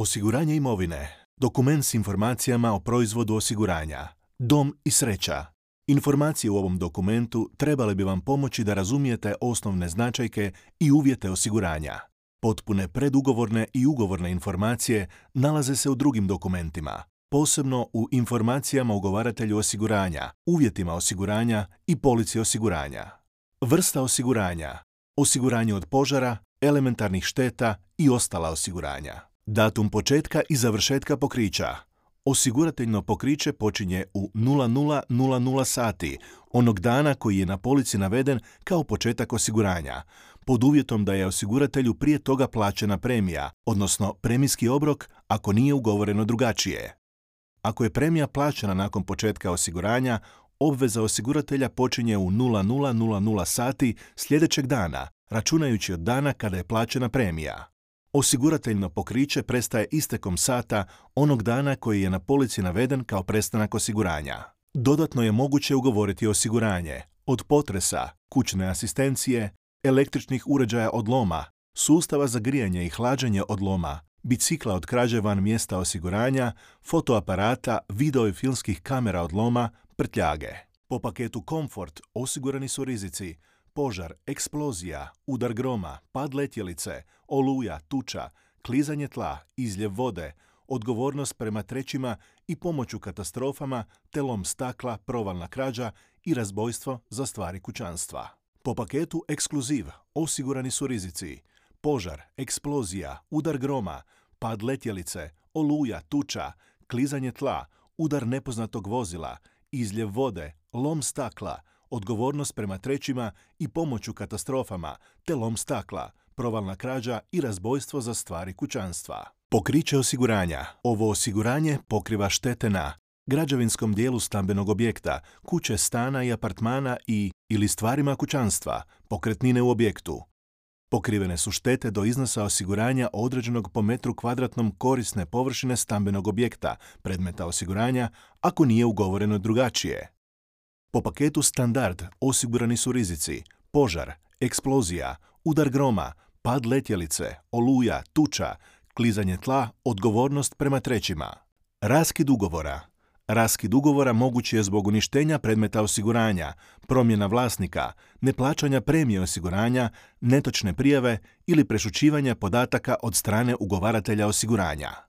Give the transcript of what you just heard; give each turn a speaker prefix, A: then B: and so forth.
A: Osiguranje imovine. Dokument s informacijama o proizvodu osiguranja. Dom i sreća. Informacije u ovom dokumentu trebale bi vam pomoći da razumijete osnovne značajke i uvjete osiguranja. Potpune predugovorne i ugovorne informacije nalaze se u drugim dokumentima, posebno u informacijama ugovaratelju osiguranja, uvjetima osiguranja i polici osiguranja. Vrsta osiguranja, osiguranje od požara, elementarnih šteta i ostala osiguranja. Datum početka i završetka pokrića. Osigurateljno pokriće počinje u 00.00 sati, onog dana koji je na polici naveden kao početak osiguranja, pod uvjetom da je osiguratelju prije toga plaćena premija, odnosno premijski obrok ako nije ugovoreno drugačije. Ako je premija plaćena nakon početka osiguranja, obveza osiguratelja počinje u 00.00 sati sljedećeg dana, računajući od dana kada je plaćena premija. Osigurateljno pokriće prestaje istekom sata onog dana koji je na polici naveden kao prestanak osiguranja. Dodatno je moguće ugovoriti osiguranje od potresa, kućne asistencije, električnih uređaja od loma, sustava za grijanje i hlađenje od loma, bicikla od krađe van mjesta osiguranja, fotoaparata, video i filmskih kamera od loma, prtljage. Po paketu Comfort osigurani su rizici požar, eksplozija, udar groma, pad letjelice, oluja, tuča, klizanje tla, izljev vode, odgovornost prema trećima i pomoć u katastrofama, telom stakla, provalna krađa i razbojstvo za stvari kućanstva. Po paketu ekskluziv osigurani su rizici požar, eksplozija, udar groma, pad letjelice, oluja, tuča, klizanje tla, udar nepoznatog vozila, izljev vode, lom stakla, odgovornost prema trećima i pomoć u katastrofama, te lom stakla, provalna krađa i razbojstvo za stvari kućanstva. Pokriće osiguranja. Ovo osiguranje pokriva štete na građevinskom dijelu stambenog objekta, kuće stana i apartmana i ili stvarima kućanstva, pokretnine u objektu. Pokrivene su štete do iznosa osiguranja određenog po metru kvadratnom korisne površine stambenog objekta, predmeta osiguranja, ako nije ugovoreno drugačije. Po paketu Standard osigurani su rizici požar, eksplozija, udar groma, pad letjelice, oluja, tuča, klizanje tla, odgovornost prema trećima. Raskid ugovora Raskid ugovora mogući je zbog uništenja predmeta osiguranja, promjena vlasnika, neplaćanja premije osiguranja, netočne prijave ili prešućivanja podataka od strane ugovaratelja osiguranja.